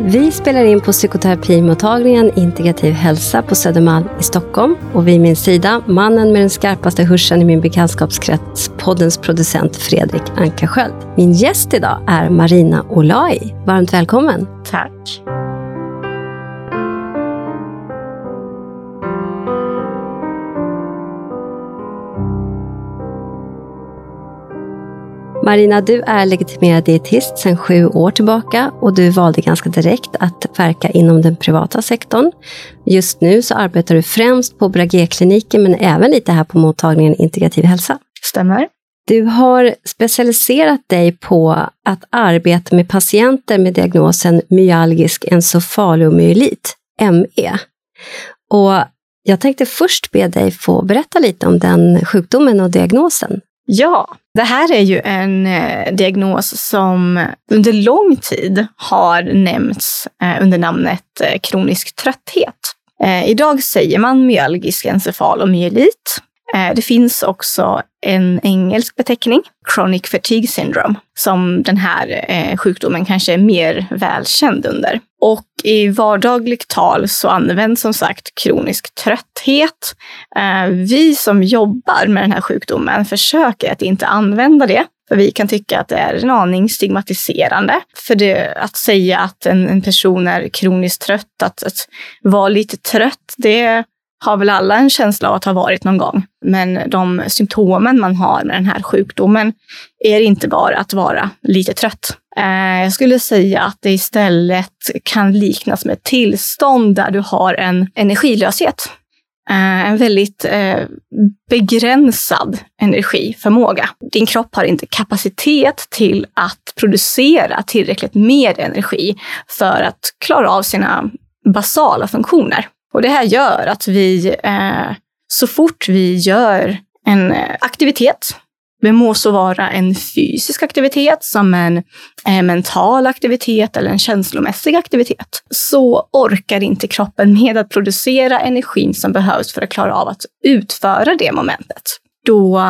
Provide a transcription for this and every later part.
Vi spelar in på psykoterapimottagningen Integrativ hälsa på Södermalm i Stockholm. Och vid min sida, mannen med den skarpaste hörseln i min bekantskapskrets, poddens producent Fredrik Ankarsköld. Min gäst idag är Marina Olai. Varmt välkommen. Tack. Marina, du är legitimerad dietist sedan sju år tillbaka och du valde ganska direkt att verka inom den privata sektorn. Just nu så arbetar du främst på Bragé-kliniken men även lite här på mottagningen Integrativ hälsa. Stämmer. Du har specialiserat dig på att arbeta med patienter med diagnosen myalgisk encefalomyelit, ME. Och jag tänkte först be dig få berätta lite om den sjukdomen och diagnosen. Ja, det här är ju en eh, diagnos som under lång tid har nämnts eh, under namnet eh, kronisk trötthet. Idag säger man myalgisk encefalomyelit. Eh, det finns också en engelsk beteckning, chronic fatigue syndrome, som den här eh, sjukdomen kanske är mer välkänd under. Och i vardagligt tal så används som sagt kronisk trötthet. Eh, vi som jobbar med den här sjukdomen försöker att inte använda det. För vi kan tycka att det är en aning stigmatiserande. För det, att säga att en, en person är kroniskt trött, att, att vara lite trött, det har väl alla en känsla av att ha varit någon gång. Men de symptomen man har med den här sjukdomen är inte bara att vara lite trött. Eh, jag skulle säga att det istället kan liknas med ett tillstånd där du har en energilöshet. Eh, en väldigt eh, begränsad energiförmåga. Din kropp har inte kapacitet till att producera tillräckligt med energi för att klara av sina basala funktioner. Och det här gör att vi, eh, så fort vi gör en eh, aktivitet, det må så vara en fysisk aktivitet som en eh, mental aktivitet eller en känslomässig aktivitet, så orkar inte kroppen med att producera energin som behövs för att klara av att utföra det momentet. Då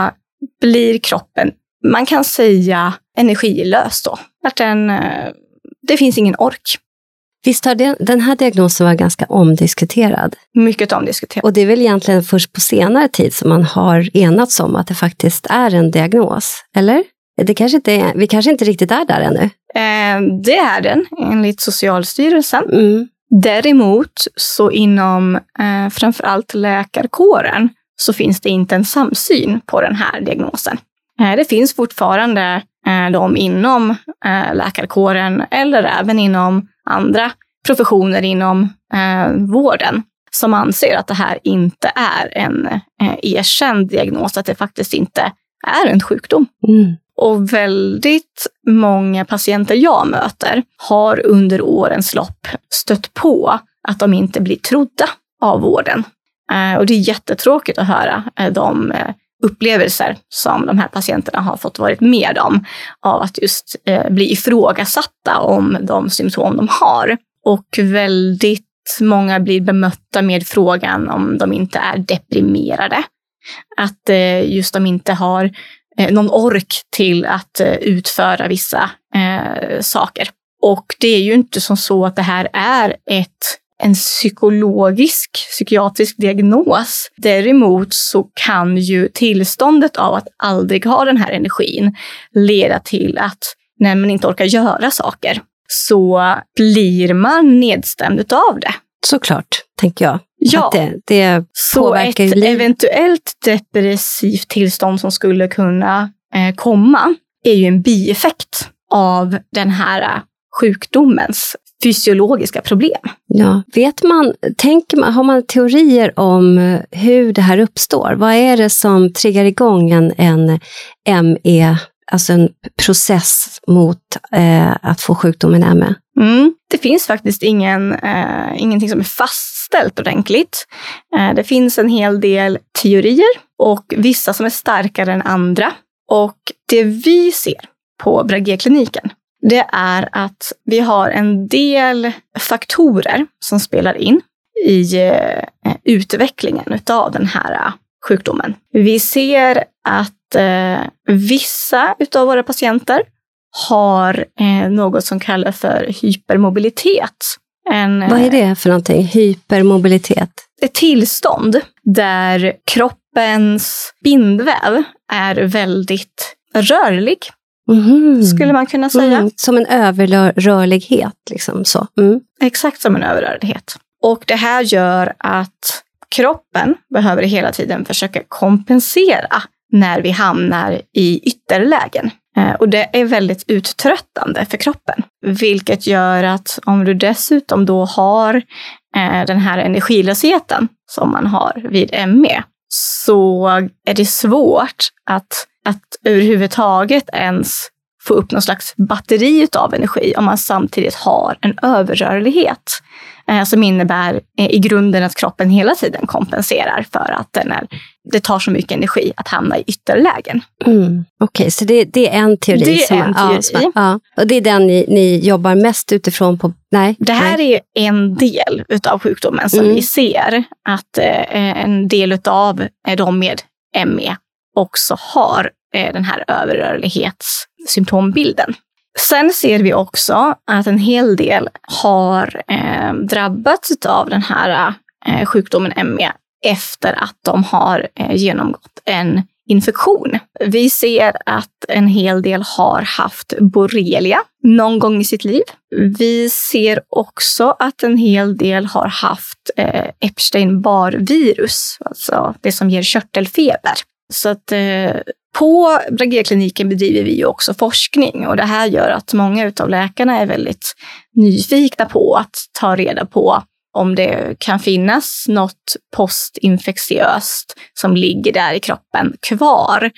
blir kroppen, man kan säga energilös då. Att den, eh, det finns ingen ork. Visst har den, den här diagnosen varit ganska omdiskuterad? Mycket omdiskuterad. Och det är väl egentligen först på senare tid som man har enats om att det faktiskt är en diagnos, eller? Det kanske inte är, vi kanske inte riktigt är där ännu? Eh, det är den, enligt Socialstyrelsen. Mm. Däremot så inom eh, framförallt läkarkåren så finns det inte en samsyn på den här diagnosen. Eh, det finns fortfarande eh, de inom eh, läkarkåren eller även inom andra professioner inom eh, vården som anser att det här inte är en erkänd diagnos, att det faktiskt inte är en sjukdom. Mm. Och väldigt många patienter jag möter har under årens lopp stött på att de inte blir trodda av vården. Och det är jättetråkigt att höra de upplevelser som de här patienterna har fått varit med om av att just eh, bli ifrågasatta om de symptom de har. Och väldigt många blir bemötta med frågan om de inte är deprimerade. Att eh, just de inte har eh, någon ork till att eh, utföra vissa eh, saker. Och det är ju inte som så att det här är ett en psykologisk, psykiatrisk diagnos. Däremot så kan ju tillståndet av att aldrig ha den här energin leda till att när man inte orkar göra saker så blir man nedstämd utav det. Såklart, tänker jag. Ja, Att det, det så ett eventuellt depressivt tillstånd som skulle kunna eh, komma är ju en bieffekt av den här sjukdomens fysiologiska problem. Ja. Vet man, tänker man, har man teorier om eh, hur det här uppstår? Vad är det som triggar igång en, en ME, alltså en process mot eh, att få sjukdomen ME? Mm. Det finns faktiskt ingen, eh, ingenting som är fastställt ordentligt. Eh, det finns en hel del teorier och vissa som är starkare än andra. Och det vi ser på Bragé-kliniken, det är att vi har en del faktorer som spelar in i eh, utvecklingen av den här eh, sjukdomen. Vi ser att eh, vissa av våra patienter har något som kallas för hypermobilitet. En, Vad är det för någonting? Hypermobilitet? Ett tillstånd där kroppens bindväv är väldigt rörlig. Mm. Skulle man kunna säga. Mm. Som en överrörlighet. Liksom så. Mm. Exakt som en överrörlighet. Och det här gör att kroppen behöver hela tiden försöka kompensera när vi hamnar i ytterlägen. Eh, och det är väldigt uttröttande för kroppen, vilket gör att om du dessutom då har eh, den här energilösheten som man har vid ME, så är det svårt att, att överhuvudtaget ens få upp någon slags batteri av energi om man samtidigt har en överrörlighet eh, som innebär eh, i grunden att kroppen hela tiden kompenserar för att den är, det tar så mycket energi att hamna i ytterlägen. Mm. Okej, okay, så det, det, är en teori? Det är en teori. Ja, ja. Och det är den ni, ni jobbar mest utifrån? På, nej? Det här nej. är en del av sjukdomen som mm. vi ser att eh, en del av de med ME också har eh, den här överrörlighetssymptombilden. Sen ser vi också att en hel del har eh, drabbats av den här eh, sjukdomen ME efter att de har eh, genomgått en infektion. Vi ser att en hel del har haft borrelia någon gång i sitt liv. Vi ser också att en hel del har haft eh, Epstein-Barr-virus, alltså det som ger körtelfeber. Så att eh, på Bragekliniken bedriver vi ju också forskning och det här gör att många av läkarna är väldigt nyfikna på att ta reda på om det kan finnas något postinfektiöst som ligger där i kroppen kvar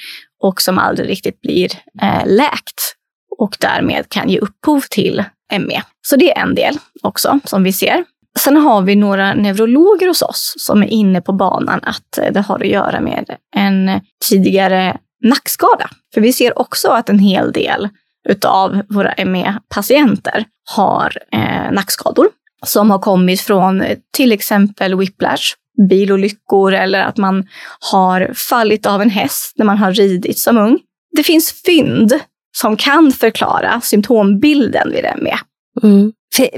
och som aldrig riktigt blir eh, läkt och därmed kan ge upphov till ME. Så det är en del också som vi ser. Sen har vi några neurologer hos oss som är inne på banan att eh, det har att göra med en tidigare nackskada. För vi ser också att en hel del utav våra ME-patienter har eh, nackskador som har kommit från till exempel whiplash, bilolyckor eller att man har fallit av en häst när man har ridit som ung. Det finns fynd som kan förklara symptombilden vid ME. Mm.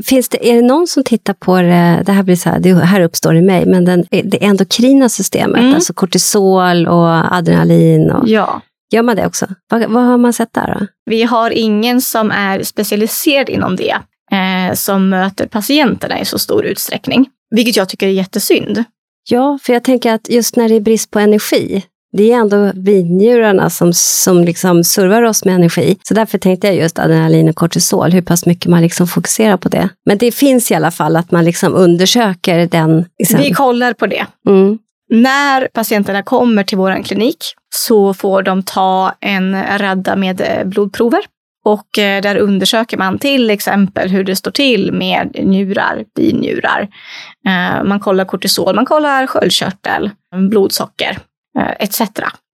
Finns det, är det någon som tittar på det, det här, blir så här, det här uppstår i mig, men den, det endokrina systemet, mm. alltså kortisol och adrenalin? Och, ja. Gör man det också? Vad, vad har man sett där? Då? Vi har ingen som är specialiserad inom det, eh, som möter patienterna i så stor utsträckning. Vilket jag tycker är jättesynd. Ja, för jag tänker att just när det är brist på energi, det är ändå binjurarna som, som liksom servar oss med energi. Så därför tänkte jag just adrenalin och kortisol, hur pass mycket man liksom fokuserar på det. Men det finns i alla fall att man liksom undersöker den. Liksom. Vi kollar på det. Mm. När patienterna kommer till vår klinik så får de ta en radda med eh, blodprover. Och eh, där undersöker man till exempel hur det står till med njurar, binjurar. Eh, man kollar kortisol, man kollar sköldkörtel, blodsocker Eh, etc.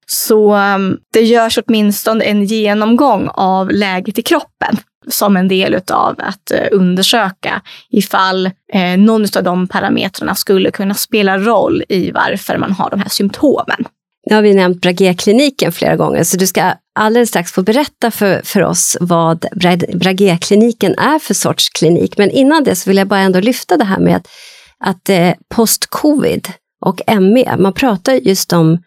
Så ehm, det görs åtminstone en genomgång av läget i kroppen som en del av att eh, undersöka ifall eh, någon av de parametrarna skulle kunna spela roll i varför man har de här symptomen. Nu har vi nämnt Bragé-kliniken flera gånger, så du ska alldeles strax få berätta för, för oss vad Bragé-kliniken är för sorts klinik. Men innan det så vill jag bara ändå lyfta det här med att, att post-covid och ME, man pratar just om,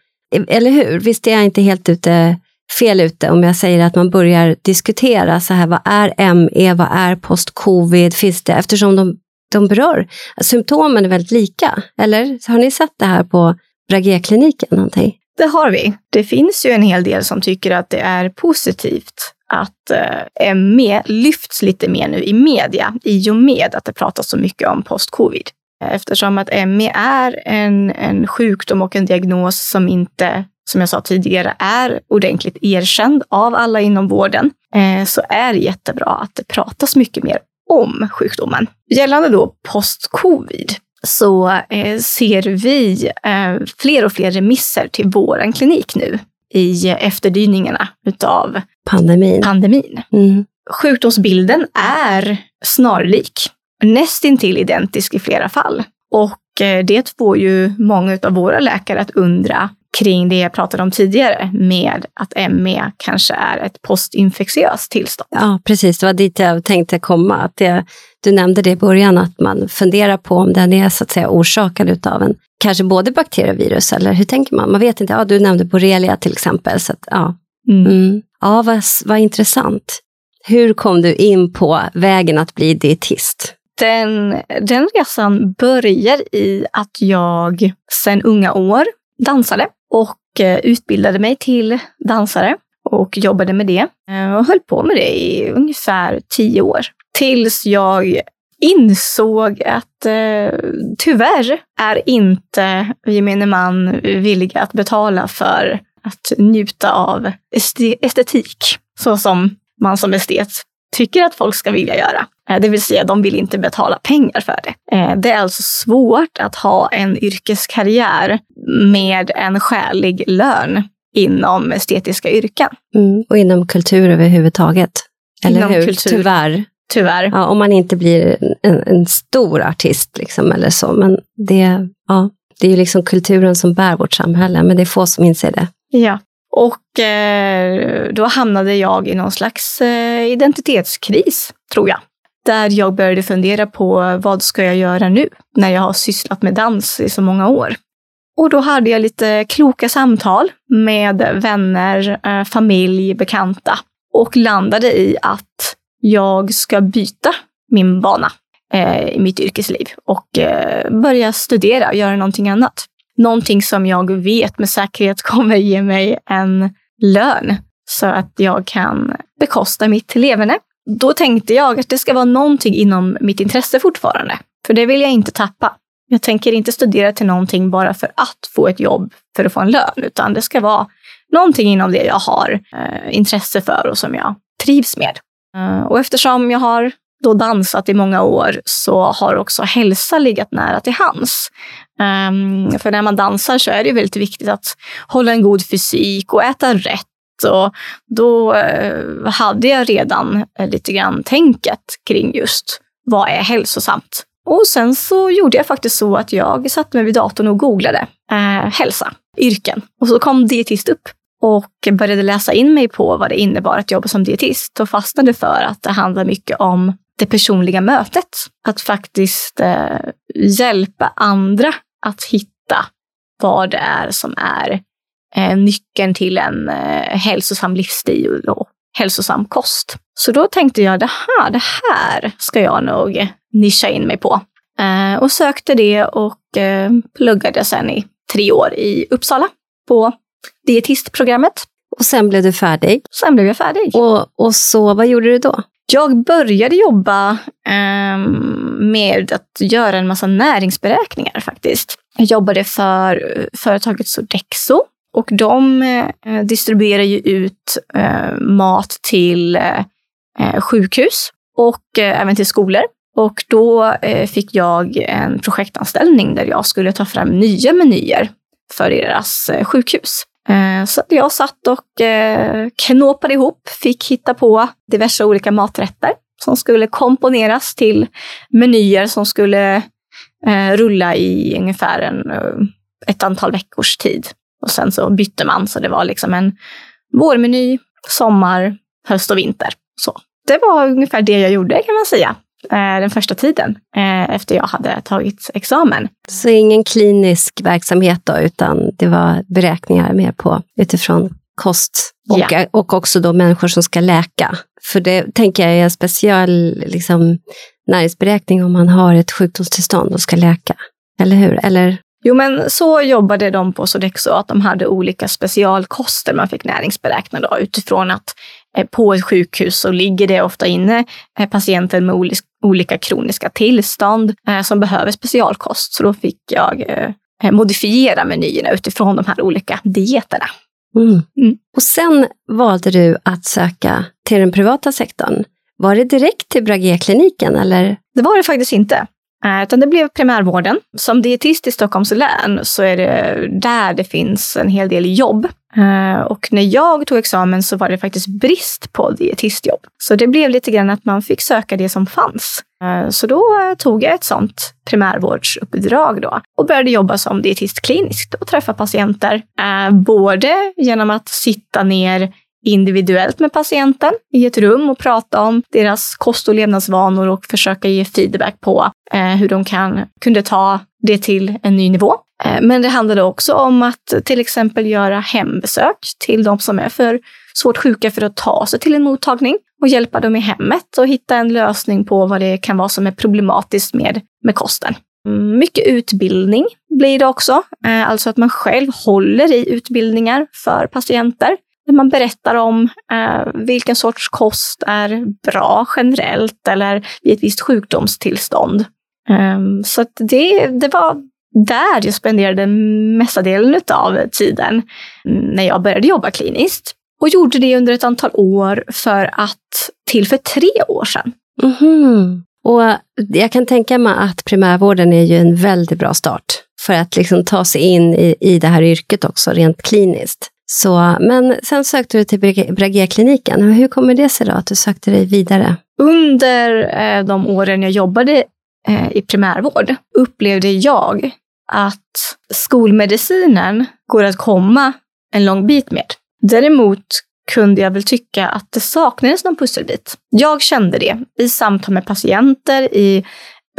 eller hur? Visst är jag inte helt ute fel ute om jag säger att man börjar diskutera så här, vad är ME, vad är post-covid, finns det, eftersom de, de berör, symptomen är väldigt lika, eller? Har ni sett det här på Bragé-kliniken någonting? Det har vi. Det finns ju en hel del som tycker att det är positivt att eh, ME lyfts lite mer nu i media i och med att det pratas så mycket om post-covid. Eftersom att ME är en, en sjukdom och en diagnos som inte, som jag sa tidigare, är ordentligt erkänd av alla inom vården, eh, så är det jättebra att det pratas mycket mer om sjukdomen. Gällande då post-covid så eh, ser vi eh, fler och fler remisser till vår klinik nu. i efterdyningarna utav Pandemin. pandemin. Mm. Sjukdomsbilden är snarlik, nästintill identisk i flera fall. Och eh, det får ju många av våra läkare att undra kring det jag pratade om tidigare med att ME kanske är ett postinfektiöst tillstånd. Ja, precis. Det var dit jag tänkte komma. Att det, du nämnde det i början, att man funderar på om den är så att säga orsakad av en, kanske både bakterie och virus, eller hur tänker man? Man vet inte. Ja, du nämnde borrelia till exempel. Så att, ja, Mm. mm. ja vad, vad intressant. Hur kom du in på vägen att bli dietist? Den, den resan börjar i att jag sedan unga år dansade och eh, utbildade mig till dansare och jobbade med det eh, och höll på med det i ungefär tio år. Tills jag insåg att eh, tyvärr är inte gemene man villiga att betala för att njuta av estetik så som man som estet tycker att folk ska vilja göra. Eh, Det vill säga, de vill inte betala pengar för det. Eh, Det är alltså svårt att ha en yrkeskarriär med en skälig lön inom estetiska yrken. Mm. Och inom kultur överhuvudtaget. Eller Inom hur? kultur. Tyvärr. Tyvärr. Ja, om man inte blir en, en stor artist liksom, eller så. Men det, ja, det är ju liksom kulturen som bär vårt samhälle, men det är få som inser det. Ja. Och eh, då hamnade jag i någon slags eh, identitetskris, tror jag. Där jag började fundera på vad ska jag göra nu när jag har sysslat med dans i så många år. Och då hade jag lite kloka samtal med vänner, eh, familj, bekanta och landade i att jag ska byta min bana eh, i mitt yrkesliv och eh, börja studera och göra någonting annat. Någonting som jag vet med säkerhet kommer ge mig en lön så att jag kan bekosta mitt leverne. Då tänkte jag att det ska vara någonting inom mitt intresse fortfarande, för det vill jag inte tappa. Jag tänker inte studera till någonting bara för att få ett jobb för att få en lön, utan det ska vara någonting inom det jag har eh, intresse för och som jag trivs med. Eh, och eftersom jag har då dansat i många år så har också hälsa legat nära till hands. Um, för när man dansar så är det väldigt viktigt att hålla en god fysik och äta rätt. Och då uh, hade jag redan uh, lite grann tänket kring just vad är hälsosamt. Och sen så gjorde jag faktiskt så att jag satte mig vid datorn och googlade eh, uh, hälsa, yrken. Och så kom dietist upp och började läsa in mig på vad det innebar att jobba som dietist och fastnade för att det handlar mycket om det personliga mötet. Att faktiskt eh, hjälpa andra att hitta vad det är som är eh, nyckeln till en eh, hälsosam livsstil och hälsosam kost. Så då tänkte jag, det här, det här ska jag nog nischa in mig på. Eh, och sökte det och pluggade sen i tre år i Uppsala på dietistprogrammet. Och sen blev du färdig. Sen blev jag färdig. Och, och så, vad gjorde du då? Jag började jobba ehm, med att göra en massa näringsberäkningar faktiskt. Jag jobbade för eh, företaget Sodexo och de eh, distribuerar ju ut eh, mat till eh, sjukhus och eh, även till skolor. Och då eh, fick jag en projektanställning där jag skulle ta fram nya menyer för deras eh, sjukhus. Eh, så jag satt och eh, knåpade ihop, fick hitta på diverse olika maträtter som skulle komponeras till menyer som skulle eh, rulla i ungefär en, ett antal veckors tid. Och sen så bytte man, så det var liksom en vårmeny, sommar, höst och vinter. Så det var ungefär det jag gjorde kan man säga, den första tiden eh, efter jag hade tagit examen. Så ingen klinisk verksamhet då, utan det var beräkningar mer på utifrån kost och, Ja. och också då människor som ska läka. För det tänker jag är en speciell liksom, näringsberäkning om man har ett sjukdomstillstånd och ska läka. Eller hur? Eller, Jo, men så jobbade de på Sodexo, att de hade olika specialkoster man fick näringsberäkna då, utifrån att eh, på ett sjukhus så ligger det ofta inne eh, patienter med oli- olika kroniska tillstånd eh, som behöver specialkost. Så då fick jag eh, modifiera menyerna utifrån de här olika dieterna. mm. Mm. Och sen valde du att söka till den privata sektorn. Var det direkt till Bragé-kliniken eller? Det var det faktiskt inte. Eh, Utan det blev primärvården. Som dietist i Stockholms län så är det där det finns en hel del jobb. Eh, och när jag tog examen så var det faktiskt brist på dietistjobb. Så det blev lite grann att man fick söka det som fanns. Eh, så då eh, tog jag ett sånt primärvårdsuppdrag då och började jobba som dietist kliniskt och träffa patienter. Både genom att sitta ner individuellt med patienten i ett rum och prata om deras kost och levnadsvanor och försöka ge feedback på hur de kan, kunde ta det till en ny nivå. Eh, men det handlade också om att till exempel göra hembesök till de som är för svårt sjuka för att ta sig till en mottagning och hjälpa dem i hemmet och hitta en lösning på vad det kan vara som är problematiskt med, med kosten. Mm, mycket utbildning blir det också, eh, alltså att man själv håller i utbildningar för patienter. Där man berättar om eh, vilken sorts kost är bra generellt eller vid ett visst sjukdomstillstånd. Ehm, så det, det var där jag spenderade mesta delen av tiden när jag började jobba kliniskt. Och gjorde det under ett antal år för att, till för tre år sedan. Mm-hmm. Och jag kan tänka mig att primärvården är ju en väldigt bra start för att liksom ta sig in i, i det här yrket också, rent kliniskt. Så, men sen sökte du till Bragé-kliniken. Hur kommer det sig då att du sökte dig vidare? Under eh, de åren jag jobbade eh, i primärvård upplevde jag att skolmedicinen går att komma en lång bit med. Däremot kunde jag väl tycka att det saknades någon pusselbit. Jag kände det i samtal med patienter, i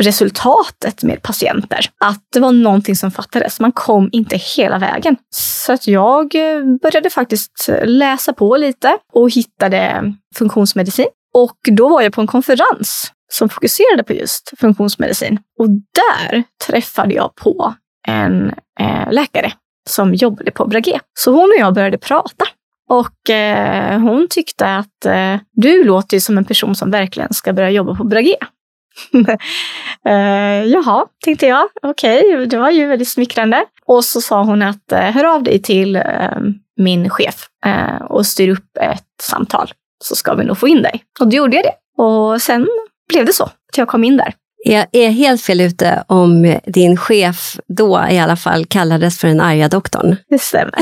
resultatet med patienter, att det var någonting som fattades. Man kom inte hela vägen. Så att jag eh, började faktiskt eh, läsa på lite och hittade funktionsmedicin. Och då var jag på en konferens som fokuserade på just funktionsmedicin. Och där träffade jag på en eh, läkare som jobbade på Brage. Så hon och jag började prata. Och eh, hon tyckte att eh, du låter som en person som verkligen ska börja jobba på Brage. eh, jaha, tänkte jag. Okej, okay, det var ju väldigt smickrande. Och så sa hon att eh, hör av dig till eh, min chef eh, och styr upp ett samtal så ska vi nog få in dig. Och då gjorde jag det. Och sen blev det så att jag kom in där. Jag är helt fel ute om din chef då i alla fall kallades för den arga doktorn. Det stämmer.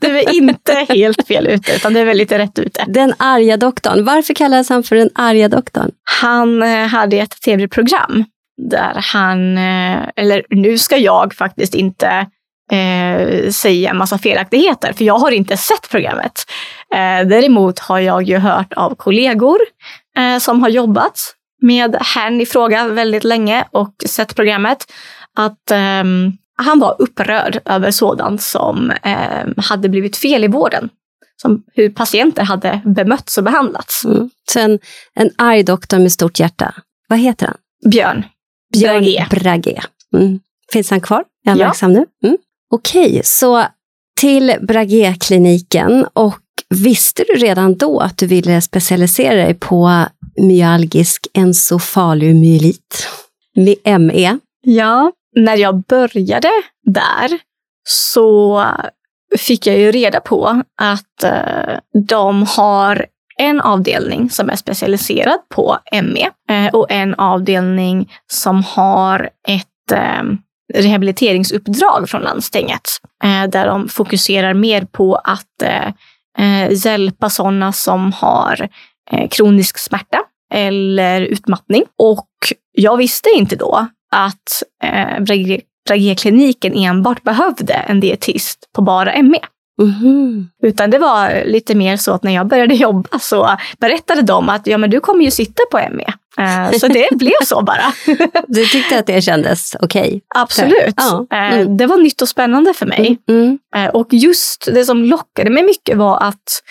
Du är inte helt fel ute, utan det är väl lite rätt ute. Den arga doktorn. Varför kallades han för den arga doktorn? Han eh, hade ett tv-program där han, eh, eller nu ska jag faktiskt inte eh, säga en massa felaktigheter, för jag har inte sett programmet. Eh, däremot har jag ju hört av kollegor eh, som har jobbat med herrn i fråga väldigt länge och sett programmet, att um, han var upprörd över sådant som um, hade blivit fel i vården. Som hur patienter hade bemötts och behandlats. Mm. Så en, arg doktor med stort hjärta. Vad heter han? Björn. Björn Bragé. Bragé. Mm. Finns han kvar? Är han ja. verksam nu? Mm. Okej, okay, så till Bragé-kliniken och visste du redan då att du ville specialisera dig på myalgisk encefalomyelit, ME. Ja, när jag började där så fick jag ju reda på att eh, de har en avdelning som är specialiserad på ME eh, och en avdelning som har ett eh, rehabiliteringsuppdrag från landstinget där de fokuserar mer på att Eh, hjälpa sådana som har eh, kronisk smärta eller utmattning. Och jag visste inte då att eh, Bragekliniken enbart behövde en dietist på bara ME. Mm. Utan det var lite mer så att när jag började jobba så berättade de att ja, men du kommer ju sitta på ME. Eh, så det blev så bara. du tyckte att det kändes okej? Okay. Absolut. Ja. Eh, mm. Det var nytt och spännande för mig. Mm. mm. Eh, och just det som lockade mig mycket var att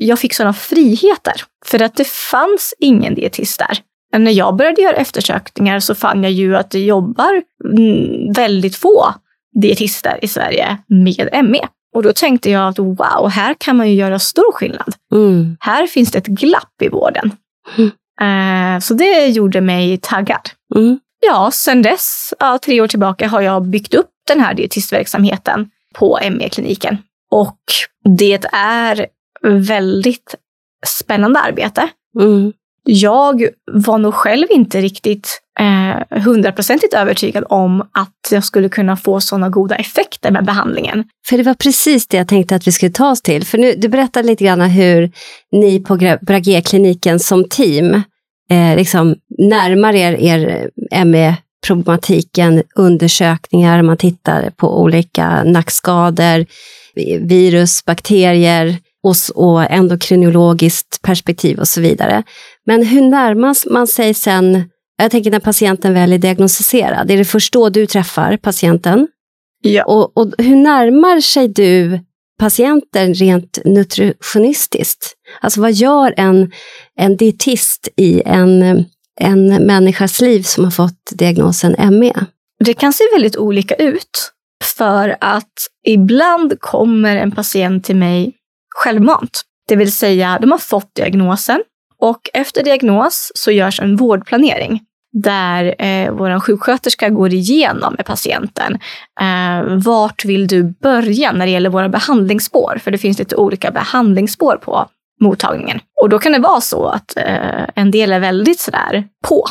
jag fick sådana friheter. För att det fanns ingen dietist där. När jag började göra eftersökningar så fann jag ju att det jobbar mm, väldigt få dietister i Sverige med ME. Och då tänkte jag att wow, här kan man ju göra stor skillnad. Mm. Här finns det ett glapp i vården. Mm. Så det gjorde mig taggad. Mm. Ja, sen dess, ja, tre år tillbaka, har jag byggt upp den här dietistverksamheten på ME-kliniken. Och det är väldigt spännande arbete. Mm jag var nog själv inte riktigt eh, hundraprocentigt eh, övertygad om att jag skulle kunna få sådana goda effekter med behandlingen. För det var precis det jag tänkte att vi skulle ta oss till. För nu, du berättade lite grann hur ni på Bragé-kliniken som team eh, liksom närmar er, er eh, ME-problematiken, undersökningar, man tittar på olika nackskador, virus, bakterier och, och endokrinologiskt perspektiv och så vidare. Men hur närmar man sig sen, jag tänker när patienten väl är diagnostiserad, är det först då du träffar patienten? Ja. Och, och hur närmar sig du patienten rent nutritionistiskt? Alltså vad gör en, en dietist i en, en människas liv som har fått diagnosen ME? Det kan se väldigt olika ut. För att ibland kommer en patient till mig självmant. Det vill säga, de har fått diagnosen och efter diagnos så görs en vårdplanering där eh, vår sjuksköterska går igenom med patienten. Eh, vart vill du börja när det gäller våra behandlingsspår? För det finns lite olika behandlingsspår på mottagningen. Och då kan det vara så att eh, en del är väldigt sådär på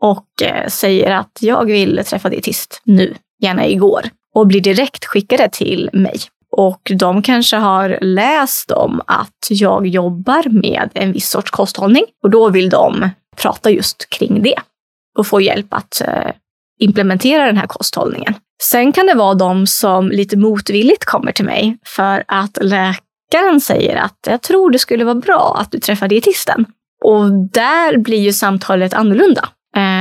och eh, säger att jag vill träffa dietist nu, gärna igår, och blir direkt skickade till mig. Och de kanske har läst om att jag jobbar med en viss sorts kosthållning och då vill de prata just kring det och få hjälp att eh, implementera den här kosthållningen. Sen kan det vara de som lite motvilligt kommer till mig för att läkaren säger att jag tror det skulle vara bra att du träffar dietisten. Och där blir ju samtalet annorlunda.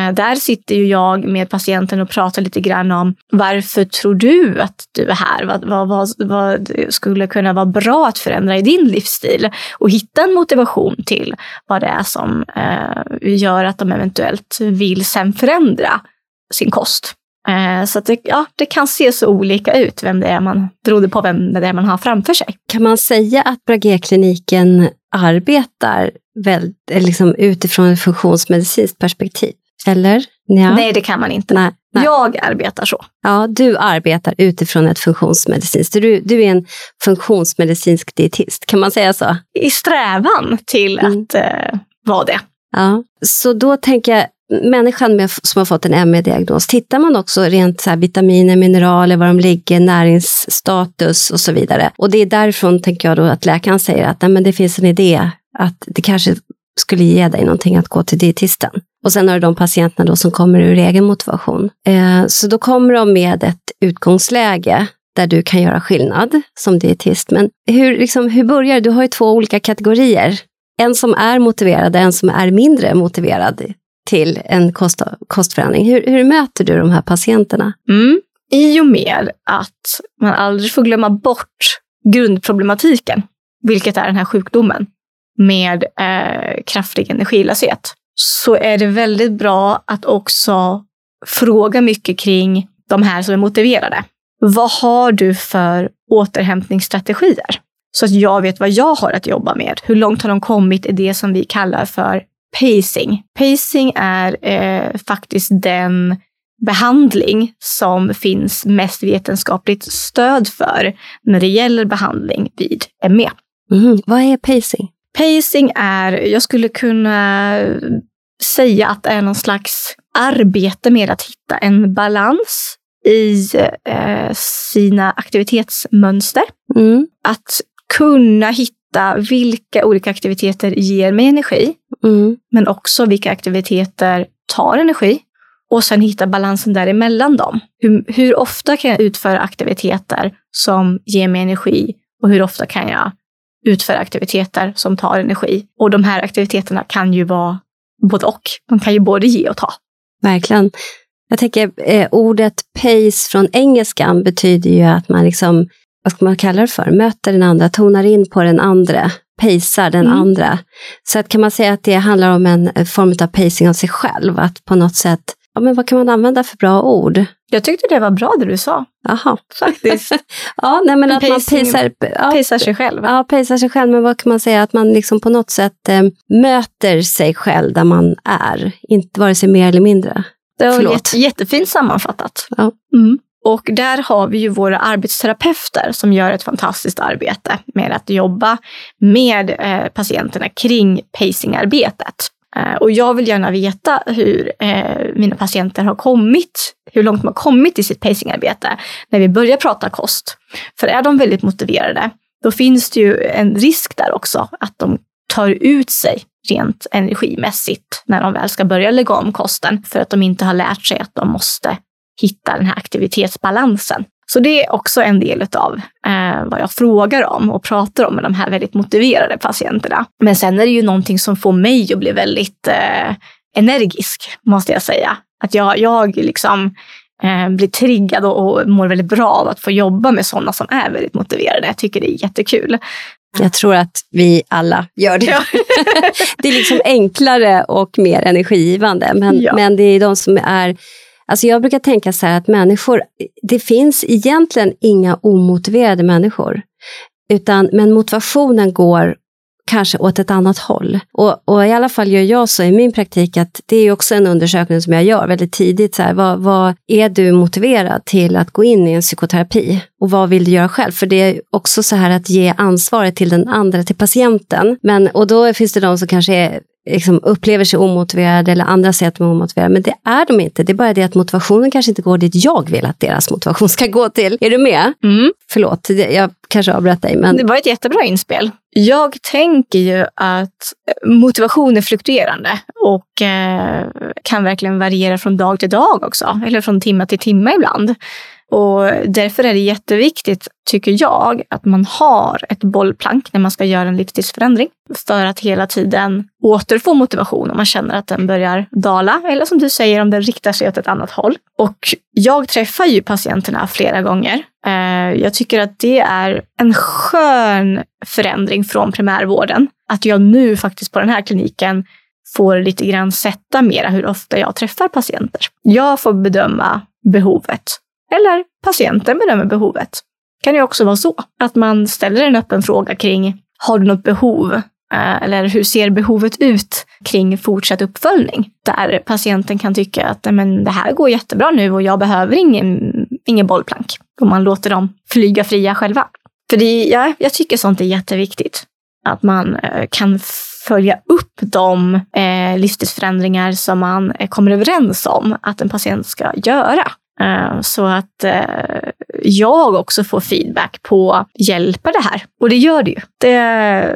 Eh, där sitter ju jag med patienten och pratar lite grann om varför tror du att du är här? Vad, vad, vad, vad skulle kunna vara bra att förändra i din livsstil? Och hitta en motivation till vad det är som eh, gör att de eventuellt vill sen förändra sin kost. Eh, så det, ja, det kan se så olika ut, vem det är man, beroende på vem det är man har framför sig. Kan man säga att Bragekliniken arbetar väl, liksom utifrån ett funktionsmedicinskt perspektiv? Eller? Ja. Nej, det kan man inte. Nej, nej. Jag arbetar så. Ja, du arbetar utifrån ett funktionsmedicinskt. Du, du är en funktionsmedicinsk dietist, kan man säga så? I strävan till mm. att eh, vara det. Ja, så då tänker jag, människan med, som har fått en ME-diagnos, tittar man också rent så vitaminer, mineraler, var de ligger, näringsstatus och så vidare. Och det är därifrån, tänker jag, då, att läkaren säger att nej, men det finns en idé att det kanske skulle ge dig någonting att gå till dietisten. Och sen har du de patienterna då som kommer ur egen motivation. Eh, så då kommer de med ett utgångsläge där du kan göra skillnad som dietist. Men hur, liksom, hur börjar du? har ju två olika kategorier. En som är motiverad och en som är mindre motiverad till en kost, kostförändring. Hur, hur möter du de här patienterna? Mm. I och med att man aldrig får glömma bort grundproblematiken, vilket är den här sjukdomen med eh, kraftig energilöshet, så är det väldigt bra att också fråga mycket kring de här som är motiverade. Vad har du för återhämtningsstrategier? Så att jag vet vad jag har att jobba med. Hur långt har de kommit i det som vi kallar för pacing? Pacing är eh, faktiskt den behandling som finns mest vetenskapligt stöd för när det gäller behandling vid ME. Mm. Vad är pacing? Pacing är, jag skulle kunna säga att det är någon slags arbete med att hitta en balans i eh, sina aktivitetsmönster. Mm. Att kunna hitta vilka olika aktiviteter ger mig energi, mm. men också vilka aktiviteter tar energi. Och sen hitta balansen däremellan dem. Hur, hur ofta kan jag utföra aktiviteter som ger mig energi och hur ofta kan jag utföra aktiviteter som tar energi. Och de här aktiviteterna kan ju vara både och. De kan ju både ge och ta. Verkligen. Jag tänker eh, ordet pace från engelskan betyder ju att man liksom, vad ska man kalla det för, möter den andra, tonar in på den andra, pacear den mm. andra. Så att kan man säga att det handlar om en form av pacing av sig själv, att på något sätt ja, men vad kan man använda för bra ord? Jag tyckte det var bra det du sa. Jaha. Faktiskt. ja, nej, men att man pacear, ja, sig själv. Ja, pacear sig själv. Men vad kan man säga? Att man liksom på något sätt eh, möter sig själv där man är. Inte vare sig mer eller mindre. Det var jätte, jättefint sammanfattat. Ja. Mm. Och där har vi ju våra arbetsterapeuter som gör ett fantastiskt arbete med att jobba med eh, patienterna kring pacingarbetet. Eh, och jag vill gärna veta hur eh, mina patienter har kommit, hur långt de har kommit i sitt pacingarbete när vi börjar prata kost. För är de väldigt motiverade, då finns det ju en risk där också att de tar ut sig rent energimässigt när de väl ska börja lägga om kosten för att de inte har lärt sig att de måste hitta den här aktivitetsbalansen. Så det är också en del av eh, vad jag frågar om och pratar om med de här väldigt motiverade patienterna. Men sen är det ju någonting som får mig att bli väldigt eh, energisk, måste jag säga. Att jag, jag liksom eh, blir triggad och, och mår väldigt bra av att få jobba med sådana som är väldigt motiverade. Jag tycker det är jättekul. Jag tror att vi alla gör det. Ja. det är liksom enklare och mer energigivande. Men, ja. men det är de som är Alltså jag brukar tänka så här att människor, det finns egentligen inga omotiverade människor. Utan, men motivationen går kanske åt ett annat håll. Och, och, i alla fall gör jag så i min praktik att det är också en undersökning som jag gör väldigt tidigt. Så här, vad, vad, är du motiverad till att gå in i en psykoterapi? Och vad vill du göra själv? För det är också så här att ge ansvaret till den andra, till patienten. Men, och då finns det de som kanske är liksom upplever sig omotiverade eller andra säger att de är omotiverade. Men det är de inte. Det är bara det att motivationen kanske inte går dit jag vill att deras motivation ska gå till. Är du med? Mm. Förlåt, jag kanske avbröt dig. Men... Det var ett jättebra inspel. Jag tänker ju att motivation är fluktuerande och eh, kan verkligen variera från dag till dag också, eller från timme till timme ibland. Och därför är det jätteviktigt, tycker jag, att man har ett bollplank när man ska göra en livsstilsförändring. För att hela tiden återfå motivation om man känner att den börjar dala. Eller som du säger, om den riktar sig åt ett annat håll. Och jag träffar ju patienterna flera gånger. Eh, jag tycker att det är en skön förändring från primärvården. Att jag nu faktiskt på den här kliniken får lite grann sätta mera hur ofta jag träffar patienter. Jag får bedöma behovet eller patienten bedömer behovet. Det kan ju också vara så att man ställer en öppen fråga kring har du något behov? Eh, eller hur ser behovet ut kring fortsatt uppföljning? Där patienten kan tycka att men, det här går jättebra nu och jag behöver ingen, ingen bollplank. Och man låter dem flyga fria själva. För det, ja, jag tycker sånt är jätteviktigt. Att man eh, kan följa upp de eh, livsstilsförändringar som man eh, kommer överens om att en patient ska göra. Eh, så att eh, jag också får feedback på, hjälper det här? Och det gör det ju. Det,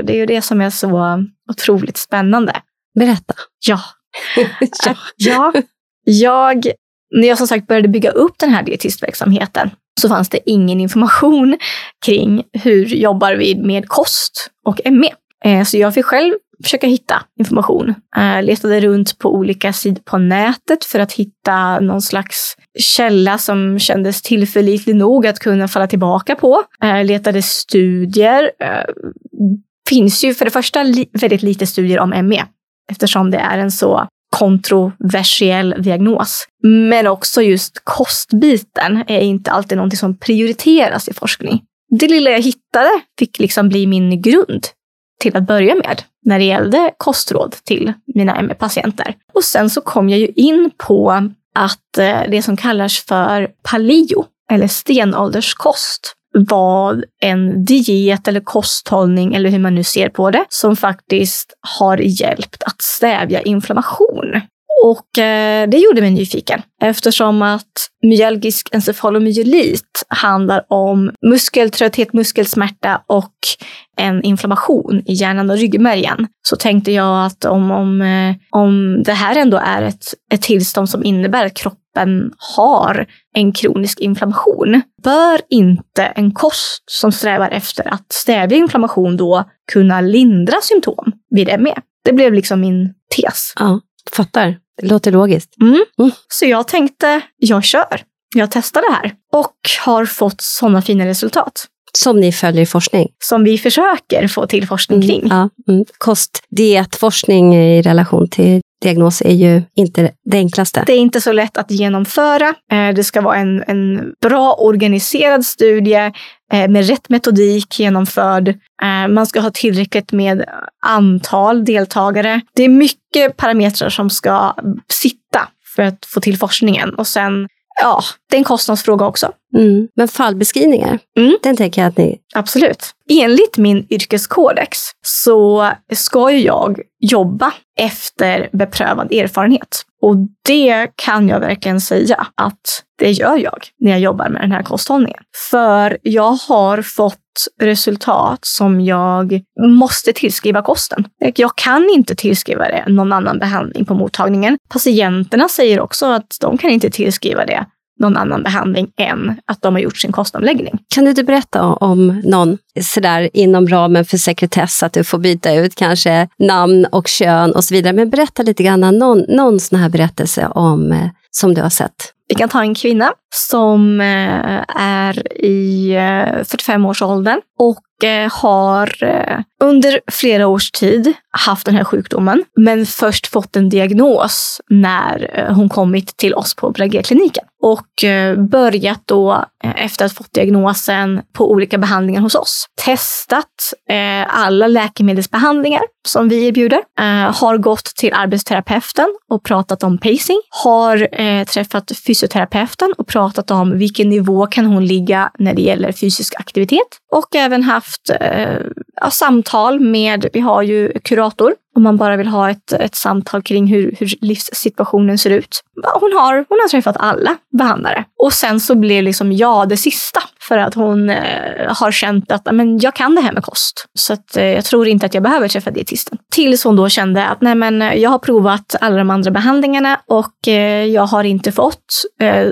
det är ju det som är så otroligt spännande. Berätta. Ja. ja. ja. Jag, när jag som sagt började bygga upp den här dietistverksamheten så fanns det ingen information kring hur jobbar vi med kost och ME. Eh, så jag fick själv försöka hitta information. Jag letade runt på olika sidor på nätet för att hitta någon slags källa som kändes tillförlitlig nog att kunna falla tillbaka på. Jag letade studier. finns ju för det första väldigt lite studier om ME eftersom det är en så kontroversiell diagnos. Men också just kostbiten är inte alltid någonting som prioriteras i forskning. Det lilla jag hittade fick liksom bli min grund till att börja med när det gällde kostråd till mina ME-patienter. Och sen så kom jag ju in på att eh, det som kallas för paleo, eller stenålderskost, var en diet eller kosthållning, eller hur man nu ser på det, som faktiskt har hjälpt att stävja inflammation. Och eh, det gjorde mig nyfiken eftersom att myalgisk encefalomyelit handlar om muskeltrötthet, muskelsmärta och en inflammation i hjärnan och ryggmärgen. Så tänkte jag att om, om, eh, om det här ändå är ett, ett tillstånd som innebär att kroppen har en kronisk inflammation, bör inte en kost som strävar efter att stävja inflammation då kunna lindra symptom vid ME? Det blev liksom min tes. Ja, fattar. Det låter logiskt. Mm. Mm. Så jag tänkte, jag kör. Jag testar det här och har fått sådana fina resultat. Som ni följer i forskning? Som vi försöker få till forskning kring. Mm, ja, mm. Kost, dietforskning i relation till diagnos är ju inte det enklaste. Det är inte så lätt att genomföra. Eh, det ska vara en, en bra organiserad studie eh, med rätt metodik genomförd. Eh, man ska ha tillräckligt med antal deltagare. Det är mycket parametrar som ska sitta för att få till forskningen och sen ja, det är en kostnadsfråga också. Mm. Men fallbeskrivningar, Mm. den tänker jag att ni... Absolut. Enligt min yrkeskodex så ska ju jag jobba efter beprövad erfarenhet. Och det kan jag verkligen säga att det gör jag när jag jobbar med den här kosthållningen. För jag har fått resultat som jag måste tillskriva kosten. Jag kan inte tillskriva det någon annan behandling på mottagningen. Patienterna säger också att de kan inte tillskriva det någon annan behandling än att de har gjort sin kostomläggning. Kan du inte berätta om någon sådär inom ramen för sekretess, att du får byta ut kanske namn och kön och så vidare. Men berätta lite grann, någon, någon sån här berättelse om, eh, som du har sett. Vi kan ta en kvinna som eh, är i eh, 45-årsåldern och Eh, har eh, under flera års tid haft den här sjukdomen, men först fått en diagnos när eh, hon kommit till oss på Bragé-kliniken. Och börjat då, efter att fått diagnosen, på olika behandlingar hos oss. Testat alla läkemedelsbehandlingar som vi erbjuder. Har gått till arbetsterapeuten och pratat om pacing. Har träffat fysioterapeuten och pratat om vilken nivå kan hon ligga när det gäller fysisk aktivitet. Och även haft eh, samtal med, vi har ju kurator, om man bara vill ha ett, ett samtal kring hur, hur livssituationen ser ut. Hon har, hon har träffat alla behandlare. Och sen så blev liksom jag det sista. För att hon eh, har känt att men, jag kan det här med kost. Så att, eh, jag tror inte att jag behöver träffa dietisten. Tills hon då kände att nej, men, eh, jag har provat alla de andra behandlingarna och eh, jag har inte fått eh,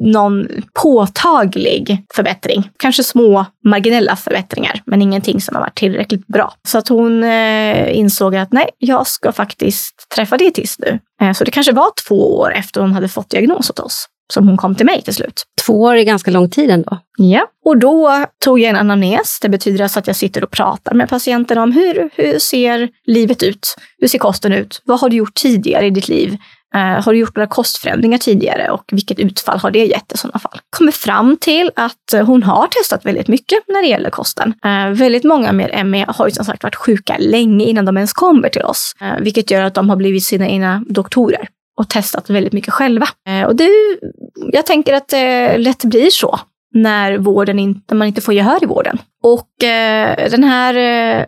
någon påtaglig förbättring. Kanske små marginella förbättringar, men ingenting som har varit tillräckligt bra. Så att hon eh, insåg att nej, jag ska faktiskt träffa dietist nu. Eh, så det kanske var två år efter hon hade fått diagnos åt oss som hon kom till mig till slut. Två år är ganska lång tid ändå. Ja, och då tog jag en anamnes. Det betyder alltså att jag sitter och pratar med patienten om hur, hur ser livet ut? Hur ser kosten ut? Vad har du gjort tidigare i ditt liv? Eh, har du gjort några kostförändringar tidigare och vilket utfall har det gett i sådana fall? Kommer fram till att eh, hon har testat väldigt mycket när det gäller kosten. Eh, väldigt många med ME har ju som sagt varit sjuka länge innan de ens kommer till oss, vilket gör att de har blivit sina egna doktorer och testat väldigt mycket själva. Och det, jag tänker att det lätt blir så när, vården inte, man inte får gehör i vården. Och eh, den här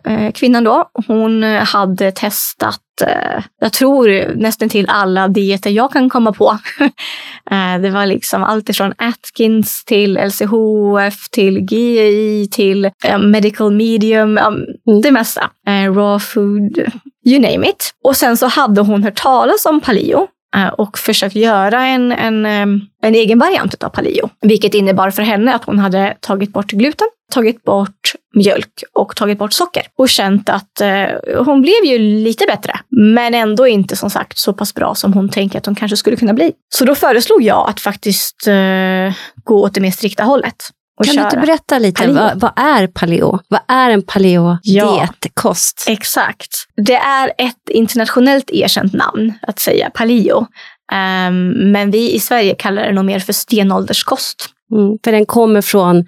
eh, kvinnan då, hon hade testat, eh, jag tror nästan till alla dieter jag kan komma på. eh, det var liksom allt ifrån Atkins till LCHF till GI till medical medium, um, det mesta. Eh, raw food, you name it. Och sen så hade hon hört talas om paleo Eh, och försökt göra en, en, ehm, en egen variant av paleo. Vilket innebar för henne att hon hade tagit bort gluten, tagit bort mjölk och tagit bort socker. Och känt att eh, hon blev ju lite bättre, men ändå inte som sagt så pass bra som hon tänker att hon kanske skulle kunna bli. Så då föreslog jag att faktiskt eh, gå åt det mer strikta hållet. Kan du köra. inte berätta lite, vad, vad är paleo? Vad är en paleo-diet, kost? Exakt. Det är ett internationellt erkänt namn att säga paleo. Ehm, men vi i Sverige kallar det nog mer för stenålderskost. Mm, för den kommer från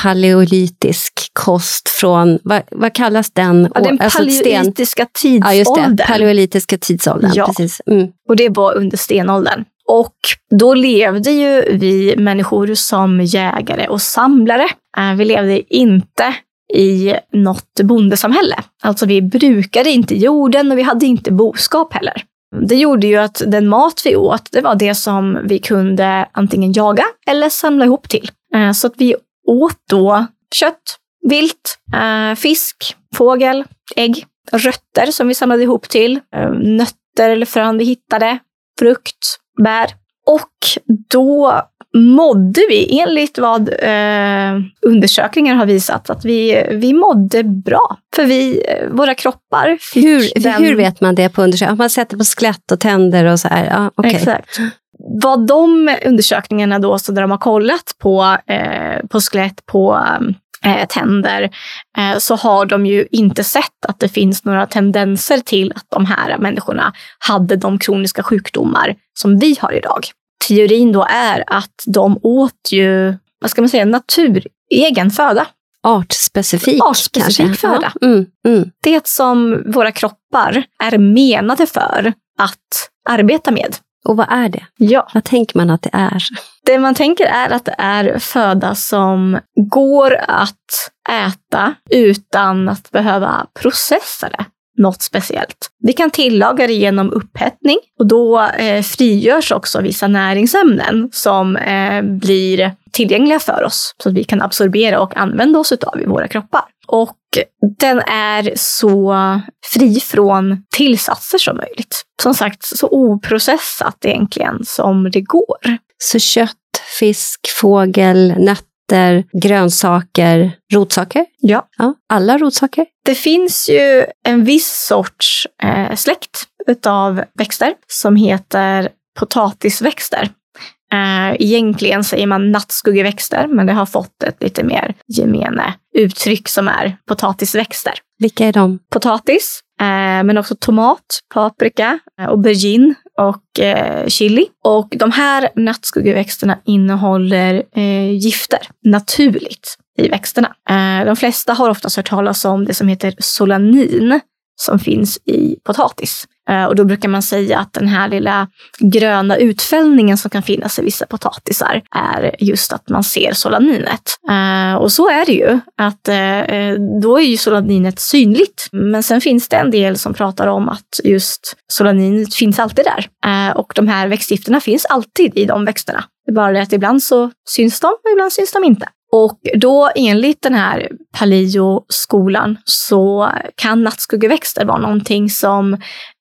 paleolitisk kost från, vad, vad kallas den? Ja, den Alltså, paleolitiska Ja, just det. tidsåldern. Paleolitiska tidsåldern. Ja. Precis. Mm. Och det var under stenåldern. Och då levde ju vi människor som jägare och samlare. Eh, vi levde inte i något bondesamhälle. Alltså vi brukade inte jorden och vi hade inte boskap heller. Det gjorde ju att den mat vi åt, det var det som vi kunde antingen jaga eller samla ihop till. Eh, så att vi åt då kött, vilt, eh, fisk, fågel, ägg, rötter som vi samlade ihop till, nötter eller frön vi hittade, frukt, bär. Och då mådde vi, enligt vad eh, undersökningar har visat, att vi, vi mådde bra. För vi, eh, våra kroppar fick Hur, den... hur vet man det på undersökningar? Man sätter på skelett och tänder och så här. Ja, okej. Exakt. Vad de undersökningarna då, så där de har kollat på, eh, på skelett, på eh, tänder, eh, så har de ju inte sett att det finns några tendenser till att de här människorna hade de kroniska sjukdomar som vi har idag. Teorin då är att de åt ju, vad ska man säga, naturegen föda. Artspecifik, Artspecifik kanske? föda. Ja. Mm, mm. Det som våra kroppar är menade för att arbeta med. Och vad är det? Ja. Vad tänker man att det är? Det man tänker är att det är föda som går att äta utan att behöva processa det något speciellt. Vi kan tillaga det genom upphettning och då eh, frigörs också vissa näringsämnen som eh, blir tillgängliga för oss så att vi kan absorbera och använda oss av i våra kroppar. Och den är så fri från tillsatser som möjligt. Som sagt, så oprocessat egentligen som det går. Så kött, fisk, fågel, nötter, grönsaker, rotsaker? Ja. ja. Alla rotsaker? Det finns ju en viss sorts eh, släkt utav växter som heter potatisväxter. Uh, egentligen säger man nattskuggeväxter, men det har fått ett lite mer gemene uttryck som är potatisväxter. Vilka är de? Potatis, uh, men också tomat, paprika, uh, aubergine och chili. Och de här nattskuggeväxterna innehåller gifter naturligt i växterna. de flesta har oftast hört talas om det som heter solanin som finns i potatis. Eh, och då brukar man säga att den här lilla gröna utfällningen som kan finnas i vissa potatisar är just att man ser solaninet. Eh, och så är det ju, att eh, då är ju solaninet synligt. Men sen finns det en del som pratar om att just solaninet finns alltid där. Och de här växtgifterna finns alltid i de växterna. Det är bara det att ibland så syns de och ibland syns de inte. Och då enligt den här paleo-skolan så kan nattskuggeväxter vara någonting som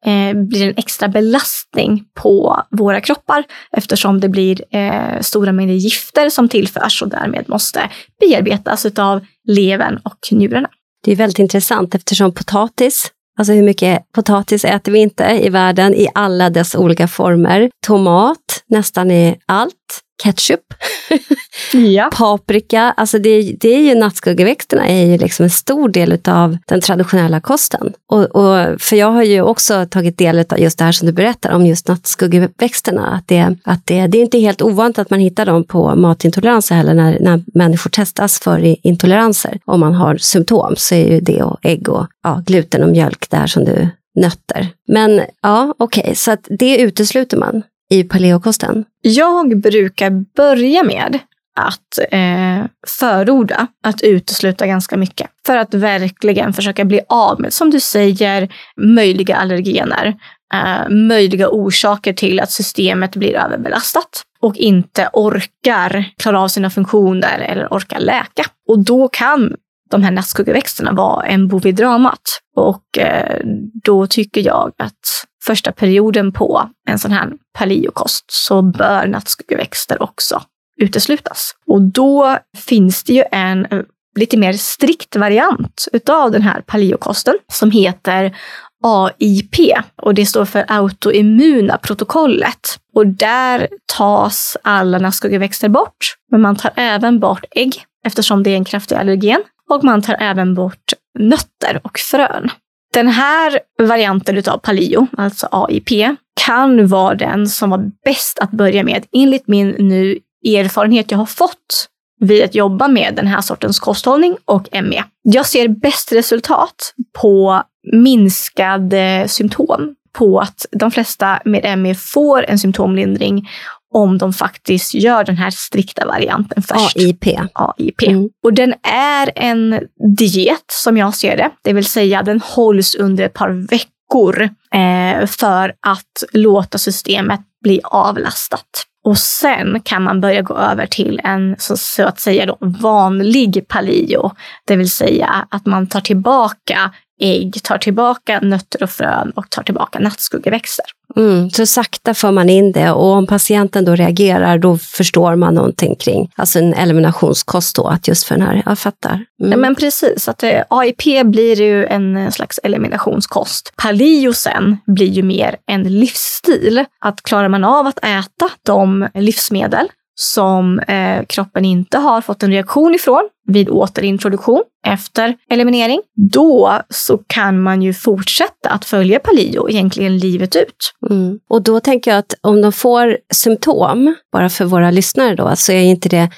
eh, blir en extra belastning på våra kroppar eftersom det blir eh, stora mängder gifter som tillförs och därmed måste bearbetas av levern och njurarna. Det är väldigt intressant eftersom potatis Alltså hur mycket potatis äter vi inte i världen i alla dess olika former? Tomat, nästan i allt ketchup, ja. paprika. Alltså det, det är ju nattskuggeväxterna är ju liksom en stor del av den traditionella kosten. Och, och, för jag har ju också tagit del av just det här som du berättar om just nattskuggeväxterna. Att, det, att det, det är inte helt ovanligt att man hittar dem på matintoleranser heller när, när människor testas för intoleranser. Om man har symptom så är ju det och ägg och ja, gluten och mjölk där som du nötter. Men ja, okej, okay, så att det utesluter man i paleokosten? Jag brukar börja med att eh, förorda att utesluta ganska mycket. För att verkligen försöka bli av med, som du säger, möjliga allergener. Eh, möjliga orsaker till att systemet blir överbelastat och inte orkar klara av sina funktioner eller orkar läka. Och då kan de här nattskuggeväxterna vara en bov i dramat. Och eh, då tycker jag att första perioden på en sån här paleokost så bör nattskuggeväxter också uteslutas. Och då finns det ju en eh, lite mer strikt variant utav den här paleokosten som heter AIP och det står för autoimmuna protokollet. Och där tas alla nattskuggeväxter bort, men man tar även bort ägg eftersom det är en kraftig allergen och man tar även bort nötter och frön. Den här varianten utav paleo, alltså AIP, kan vara den som var bäst att börja med enligt min nu erfarenhet jag har fått vid att jobba med den här sortens kosthållning och ME. Jag ser bäst resultat på minskade symptom, på att de flesta med ME får en symptomlindring om de faktiskt gör den här strikta varianten först. AIP. AIP. Mm. Och den är en diet som jag ser det, det vill säga den hålls under ett par veckor eh, för att låta systemet bli avlastat. Och sen kan man börja gå över till en så, så att säga då, vanlig paleo, det vill säga att man tar tillbaka ägg, tar tillbaka nötter och frön och tar tillbaka nattskuggeväxter. Mm, så sakta för man in det och om patienten då reagerar då förstår man någonting kring, alltså en eliminationskost då, att just för den här, jag fattar. Mm. Ja, men precis, att eh, AIP blir ju en slags eliminationskost. Paleo sen blir ju mer en livsstil. Att klarar man av att äta de livsmedel som eh, kroppen inte har fått en reaktion ifrån vid återintroduktion efter eliminering, då så kan man ju fortsätta att följa paleo egentligen livet ut. Mm. Och då tänker jag att om de får symptom, bara för våra lyssnare då, så är inte det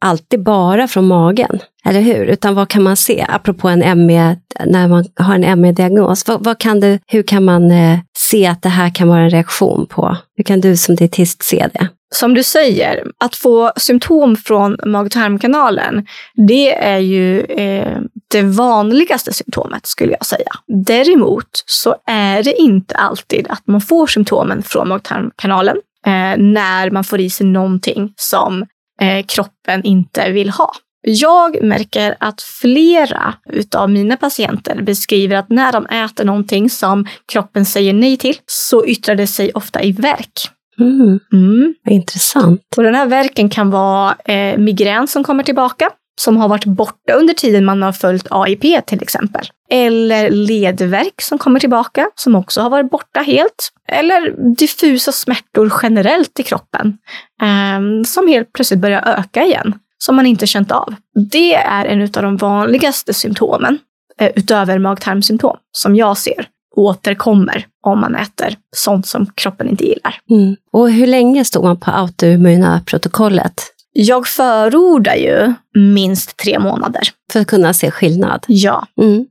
alltid bara från magen. Eller hur? Utan vad kan man se? Apropå en ME, när man har en ME-diagnos. Vad, vad, kan du, hur kan man eh, se att det här kan vara en reaktion på? Hur kan du som dietist se det? Som du säger, att få symptom från mag-tarmkanalen, det är ju eh, det vanligaste symptomet skulle jag säga. Däremot så är det inte alltid att man får symptomen från mag-tarmkanalen eh, när man får i sig någonting som eh, kroppen inte vill ha. Jag märker att flera utav mina patienter beskriver att när de äter någonting som kroppen säger nej till så yttrar det sig ofta i värk. Mm. Mm. Intressant. Och den här verken kan vara eh, migrän som kommer tillbaka, som har varit borta under tiden man har följt AIP till exempel. Eller ledvärk som kommer tillbaka, som också har varit borta helt. Eller diffusa smärtor generellt i kroppen, eh, som helt plötsligt börjar öka igen som man inte känt av. Det är en av de vanligaste symptomen, eh, utöver mag-tarmsymptom, som jag ser återkommer om man äter sånt som kroppen inte gillar. Mm. Och hur länge står man på autoimmuna protokollet? Jag förordar ju minst tre månader. För att kunna se skillnad? Ja. Mm.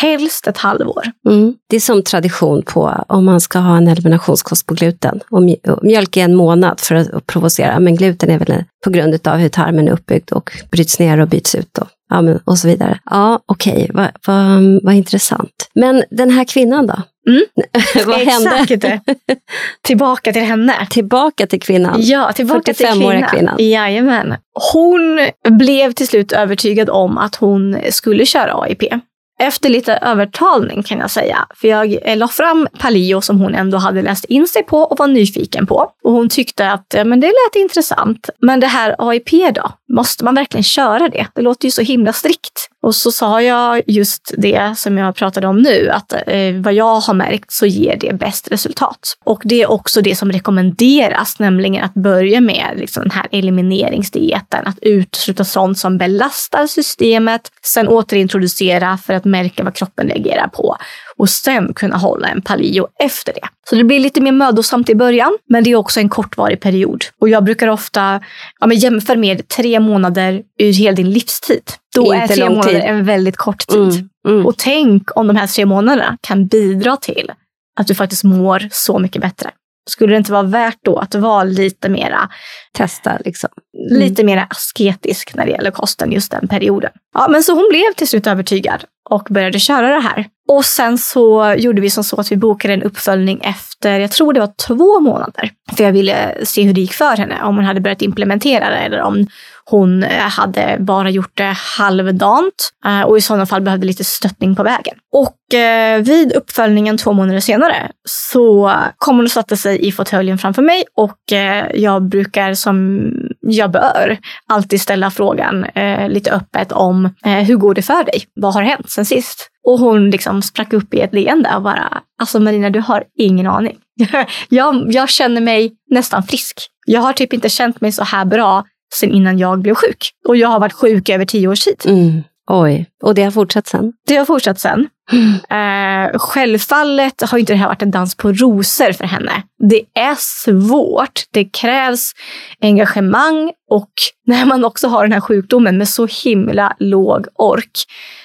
Helst ett halvår. Mm. Det är som tradition på om man ska ha en eliminationskost på gluten. Och mjölk är en månad för att provocera, men gluten är väl på grund av hur tarmen är uppbyggd och bryts ner och byts ut. Då. Ja, men, och så vidare. Ja, okej, okay. vad va, va intressant. Men den här kvinnan då? Mm. vad hände? tillbaka till henne. Tillbaka till kvinnan? Ja, tillbaka till kvinnan. kvinnan. Jajamän. Hon blev till slut övertygad om att hon skulle köra AIP efter lite övertalning kan jag säga. För jag eh, la fram Palio som hon ändå hade läst in sig på och var nyfiken på. Och hon tyckte att men det lät intressant. Men det här AIP då? Måste man verkligen köra det? Det låter ju så himla strikt. Och så sa jag just det som jag pratade om nu, att eh, vad jag har märkt så ger det bäst resultat. Och det är också det som rekommenderas, nämligen att börja med liksom, den här elimineringsdieten, att utesluta sånt som belastar systemet, sen återintroducera för att märka vad kroppen reagerar på och sen kunna hålla en palio efter det. Så det blir lite mer mödosamt i början, men det är också en kortvarig period. Och jag brukar ofta ja, jämföra med tre månader ur hela din livstid. Då är tre månader tid. en väldigt kort tid. Mm, mm. Och tänk om de här tre månaderna kan bidra till att du faktiskt mår så mycket bättre. Skulle det inte vara värt då att vara lite mera testa liksom. Mm. Lite mer asketisk när det gäller kosten just den perioden. Ja, men så hon blev till slut övertygad och började köra det här. Och sen så gjorde vi som så att vi bokade en uppföljning efter, jag tror det var två månader. För jag ville se hur det gick för henne, om hon hade börjat implementera det eller om hon eh, hade bara gjort det halvdant eh, och i sådana fall behövde lite stöttning på vägen. Och eh, vid uppföljningen två månader senare så kom hon och satte sig i fåtöljen framför mig och jag brukar som jag bör alltid ställa frågan lite öppet om hur går det för dig? Vad har hänt sen sist? Och hon liksom sprack upp i ett leende och bara, alltså Marina, du har ingen aning. jag, jag känner mig nästan frisk. Jag har typ inte känt mig så här bra sen innan jag blev sjuk. Och jag har varit sjuk över tio års tid. Mm. Oj, och det har fortsatt sen? Det har fortsatt sen. Eh, självfallet har inte det här varit en dans på rosor för henne. Det är svårt. Det krävs engagemang och när man också har den här sjukdomen med så himla låg ork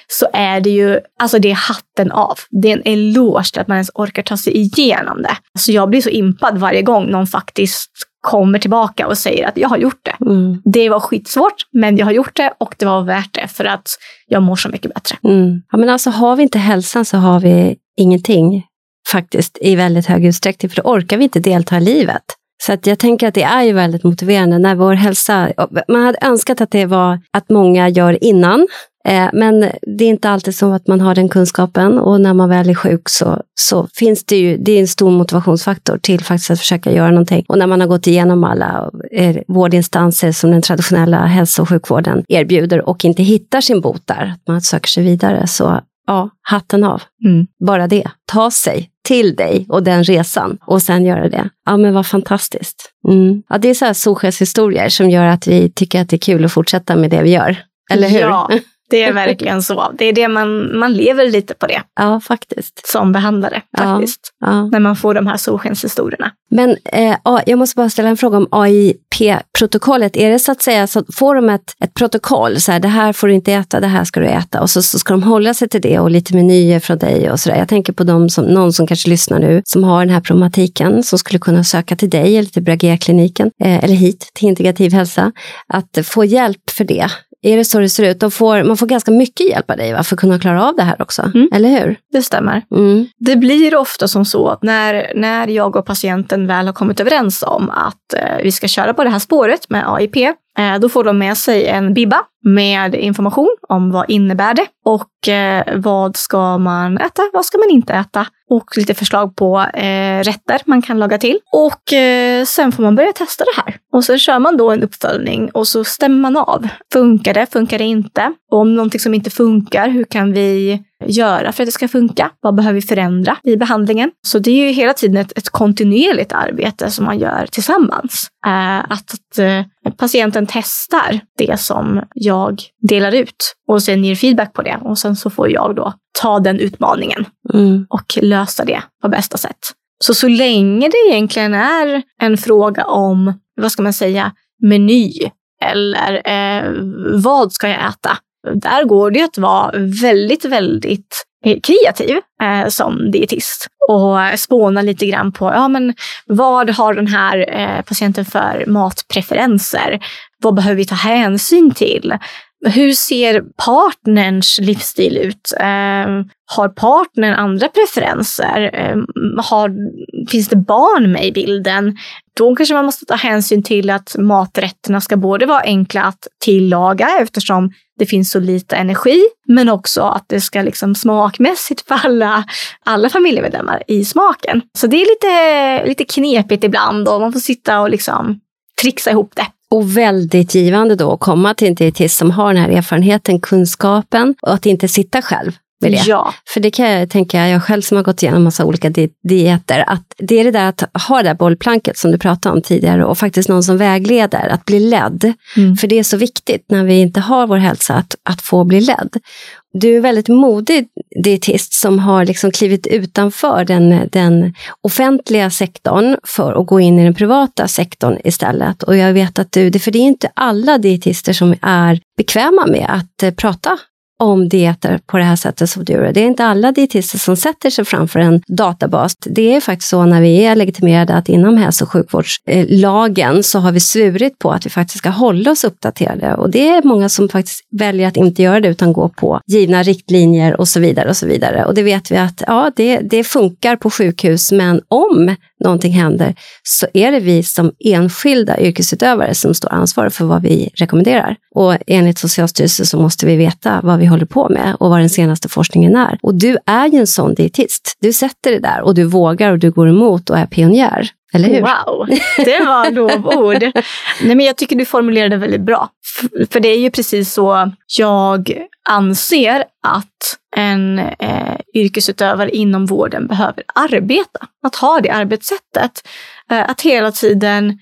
så är det ju, alltså det är hatten av. Det är en eloge till att man ens orkar ta sig igenom det. Så jag blir så impad varje gång någon faktiskt kommer tillbaka och säger att jag har gjort det. Mm. Det var skitsvårt, men jag har gjort det och det var värt det för att jag mår så mycket bättre. Mm. Ja, men alltså har vi inte hälsan så har vi ingenting faktiskt i väldigt hög utsträckning, för då orkar vi inte delta i livet. Så att jag tänker att det är ju väldigt motiverande när vår hälsa, man hade önskat att det var att många gör innan, Eh, men det är inte alltid så att man har den kunskapen och när man väl är sjuk så, så finns det ju, det är en stor motivationsfaktor till faktiskt att försöka göra någonting. Och när man har gått igenom alla eh, vårdinstanser som den traditionella hälso och sjukvården erbjuder och inte hittar sin bot där, att man söker sig vidare, så ja, hatten av. Mm. Bara det. Ta sig till dig och den resan och sen göra det. Ja, men vad fantastiskt. Mm. Ja, det är så här solskenshistorier som gör att vi tycker att det är kul att fortsätta med det vi gör. Eller hur? Ja, Det är verkligen så. Det är det man, man lever lite på det. Ja, faktiskt. Som behandlare, faktiskt. Ja, ja. När man får de här solskenshistorierna. Men eh, jag måste bara ställa en fråga om AIP-protokollet. Är det så att säga, så får de ett, ett protokoll, så här, det här får du inte äta, det här ska du äta, och så, så ska de hålla sig till det och lite menyer från dig och sådär. Jag tänker på de som, någon som kanske lyssnar nu, som har den här problematiken, som skulle kunna söka till dig eller till Bragé-kliniken, eh, eller hit till Integrativ hälsa, att få hjälp för det. Är det så det ser ut? De får, man får ganska mycket hjälp av dig va, för att kunna klara av det här också, mm. eller hur? Det stämmer. Mm. Det blir ofta som så att när, när jag och patienten väl har kommit överens om att eh, vi ska köra på det här spåret med AIP, eh, då får de med sig en bibba med information om vad innebär det och eh, vad ska man äta, vad ska man inte äta och lite förslag på eh, rätter man kan laga till. Och eh, sen får man börja testa det här. Och sen kör man då en uppföljning och så stämmer man av. Funkar det? Funkar det inte? Och om någonting som inte funkar, hur kan vi göra för att det ska funka? Vad behöver vi förändra i behandlingen? Så det är ju hela tiden ett, ett kontinuerligt arbete som man gör tillsammans. Eh, att, att eh, patienten testar det som jag delar ut och sen ger feedback på det. Och sen så får jag då ta den utmaningen mm. och lösa det på bästa sätt. Så så länge det egentligen är en fråga om, vad ska man säga, meny eller eh, vad ska jag äta? Där går det att vara väldigt, väldigt kreativ eh, som dietist och spåna lite grann på ja, men vad har den här eh, patienten för matpreferenser? Vad behöver vi ta hänsyn till? Hur ser partnerns livsstil ut? Eh, har partnern andra preferenser? Eh, har, finns det barn med i bilden? Då kanske man måste ta hänsyn till att maträtterna ska både vara enkla att tillaga eftersom det finns så lite energi, men också att det ska liksom smakmässigt falla alla familjemedlemmar i smaken. Så det är lite, lite knepigt ibland och man får sitta och liksom trixa ihop det. Och väldigt givande då att komma till en dietist som har den här erfarenheten, kunskapen och att inte sitta själv med det. Ja. För det kan jag tänka, jag själv som har gått igenom massa olika di dieter, att det är det där att ha det där bollplanket som du pratade om tidigare och faktiskt någon som vägleder, att bli ledd. Mm. För det är så viktigt när vi inte har vår hälsa att, att få bli ledd. Du är väldigt modig dietist som har liksom klivit utanför den, den offentliga sektorn för att gå in i den privata sektorn istället. Och jag vet att du, för det är inte alla dietister som är bekväma med att eh, prata om dieter på det här sättet som du gör. Det är inte alla dietister som sätter sig framför en databas. Det är faktiskt så när vi är legitimerade att inom hälso och sjukvårdslagen så har vi svurit på att vi faktiskt ska hålla oss uppdaterade och det är många som faktiskt väljer att inte göra det utan gå på givna riktlinjer och så vidare och så vidare. Och det vet vi att ja, det, det funkar på sjukhus, men om någonting händer så är det vi som enskilda yrkesutövare som står ansvariga för vad vi rekommenderar. Och enligt Socialstyrelsen så måste vi veta vad vi håller på med och vad den senaste forskningen är. Och du är ju en sån dietist. Du sätter det där och du vågar och du går emot och är pionjär. Eller hur? Wow, det var lovord. Nej, men jag tycker du formulerade väldigt bra. För det är ju precis så jag anser att en eh, yrkesutövare inom vården behöver arbeta. Att ha det arbetssättet. Eh, att hela tiden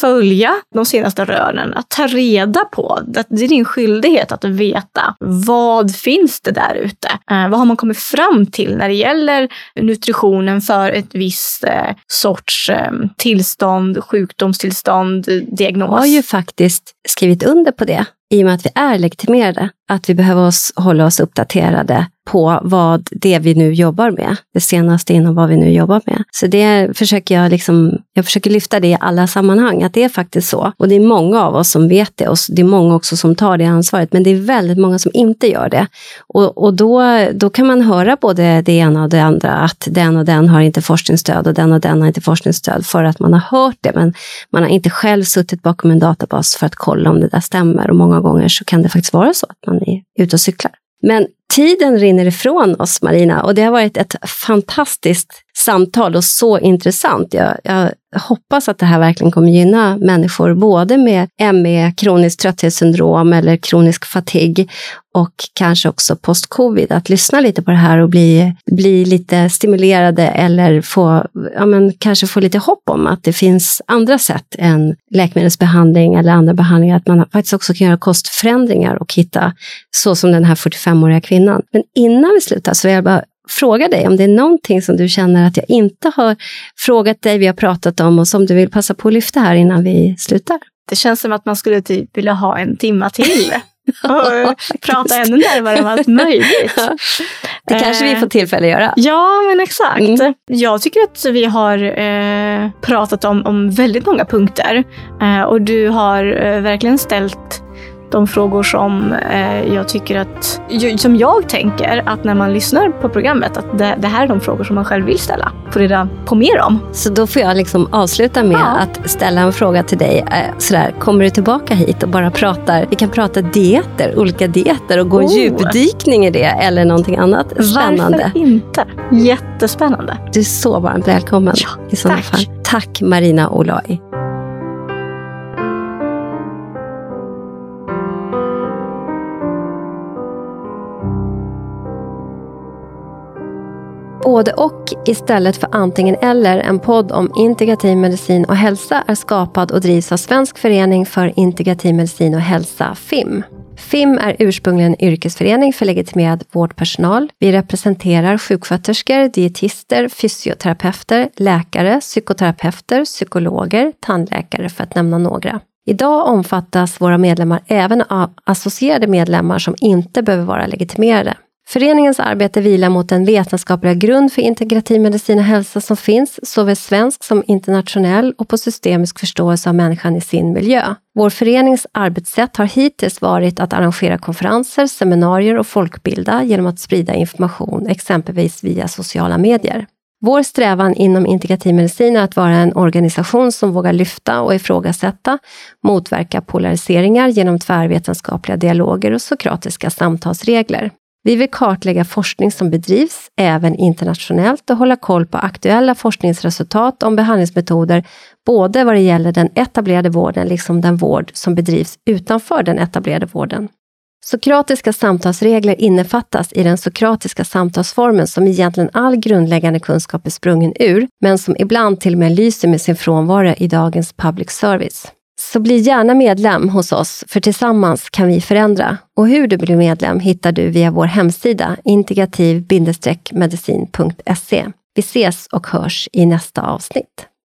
följa de senaste rönen, att ta reda på. Att det är din skyldighet att veta vad finns det där ute? Eh, vad har man kommit fram till när det gäller nutritionen för ett visst eh, sorts ehm, tillstånd, sjukdomstillstånd, diagnos? Jag har ju faktiskt skrivit under på det i och med att vi är legitimerade, att vi behöver oss, hålla oss uppdaterade på vad det vi nu jobbar med, det senaste inom vad vi nu jobbar med. Så det försöker jag liksom, jag försöker lyfta det i alla sammanhang, att det är faktiskt så. Och det är många av oss som vet det och det är många också som tar det ansvaret, men det är väldigt många som inte gör det. Och, och då, då kan man höra både det ena och det andra, att den och den har inte forskningsstöd och den och den har inte forskningsstöd för att man har hört det, men man har inte själv suttit bakom en databas för att kolla om det där stämmer. Och många gånger så kan det faktiskt vara så att man är ute och cyklar. Men tiden rinner ifrån oss, Marina, och det har varit ett fantastiskt samtal och så intressant. Jag, jag hoppas att det här verkligen kommer gynna människor, både med ME, kroniskt trötthetssyndrom eller kronisk fatig och kanske också post-covid, att lyssna lite på det här och bli, bli lite stimulerade eller få, ja men, kanske få lite hopp om att det finns andra sätt än läkemedelsbehandling eller andra behandlingar, att man faktiskt också kan göra kostförändringar och hitta, så som den här 45-åriga kvinnan. Men innan vi slutar så vill jag bara fråga dig om det är någonting som du känner att jag inte har frågat dig, vi har pratat om och som du vill passa på att lyfta här innan vi slutar. Det känns som att man skulle typ vilja ha en timma till. och prata ännu närmare om allt möjligt. Det kanske vi får tillfälle att göra. Ja, men exakt. Mm. Jag tycker att vi har eh, pratat om, om väldigt många punkter. Eh, och du har eh, verkligen ställt de frågor som eh, jag tycker att, som jag tänker att när man lyssnar på programmet, att det, det, här är de frågor som man själv vill ställa. Får reda på mer om. Så då får jag liksom avsluta med ja. att ställa en fråga till dig. Eh, sådär, kommer du tillbaka hit och bara pratar, vi kan prata dieter, olika dieter och gå oh. djupdykning i det eller någonting annat spännande. Varför inte? Jättespännande. Du är så varmt välkommen ja, i sådana tack. fall. Tack Marina Olai. Både och istället för antingen eller, en podd om integrativ medicin och hälsa är skapad och drivs av Svensk förening för integrativ medicin och hälsa, FIM. FIM är ursprungligen en yrkesförening för legitimerad vårdpersonal. Vi representerar sjuksköterskor, dietister, fysioterapeuter, läkare, psykoterapeuter, psykologer, tandläkare för att nämna några. Idag omfattas våra medlemmar även av associerade medlemmar som inte behöver vara legitimerade. Föreningens arbete vilar mot den vetenskapliga grund för integrativ medicin och hälsa som finns, såväl svensk som internationell och på systemisk förståelse av människan i sin miljö. Vår förenings arbetssätt har hittills varit att arrangera konferenser, seminarier och folkbilda genom att sprida information, exempelvis via sociala medier. Vår strävan inom integrativ medicin är att vara en organisation som vågar lyfta och ifrågasätta, motverka polariseringar genom tvärvetenskapliga dialoger och sokratiska samtalsregler. Vi vill kartlägga forskning som bedrivs även internationellt och hålla koll på aktuella forskningsresultat om behandlingsmetoder, både vad det gäller den etablerade vården liksom den vård som bedrivs utanför den etablerade vården. Sokratiska samtalsregler innefattas i den sokratiska samtalsformen som egentligen all grundläggande kunskap är sprungen ur, men som ibland till och med lyser med sin frånvaro i dagens public service. Så bli gärna medlem hos oss, för tillsammans kan vi förändra. Och hur du blir medlem hittar du via vår hemsida integrativ-medicin.se. Vi ses och hörs i nästa avsnitt.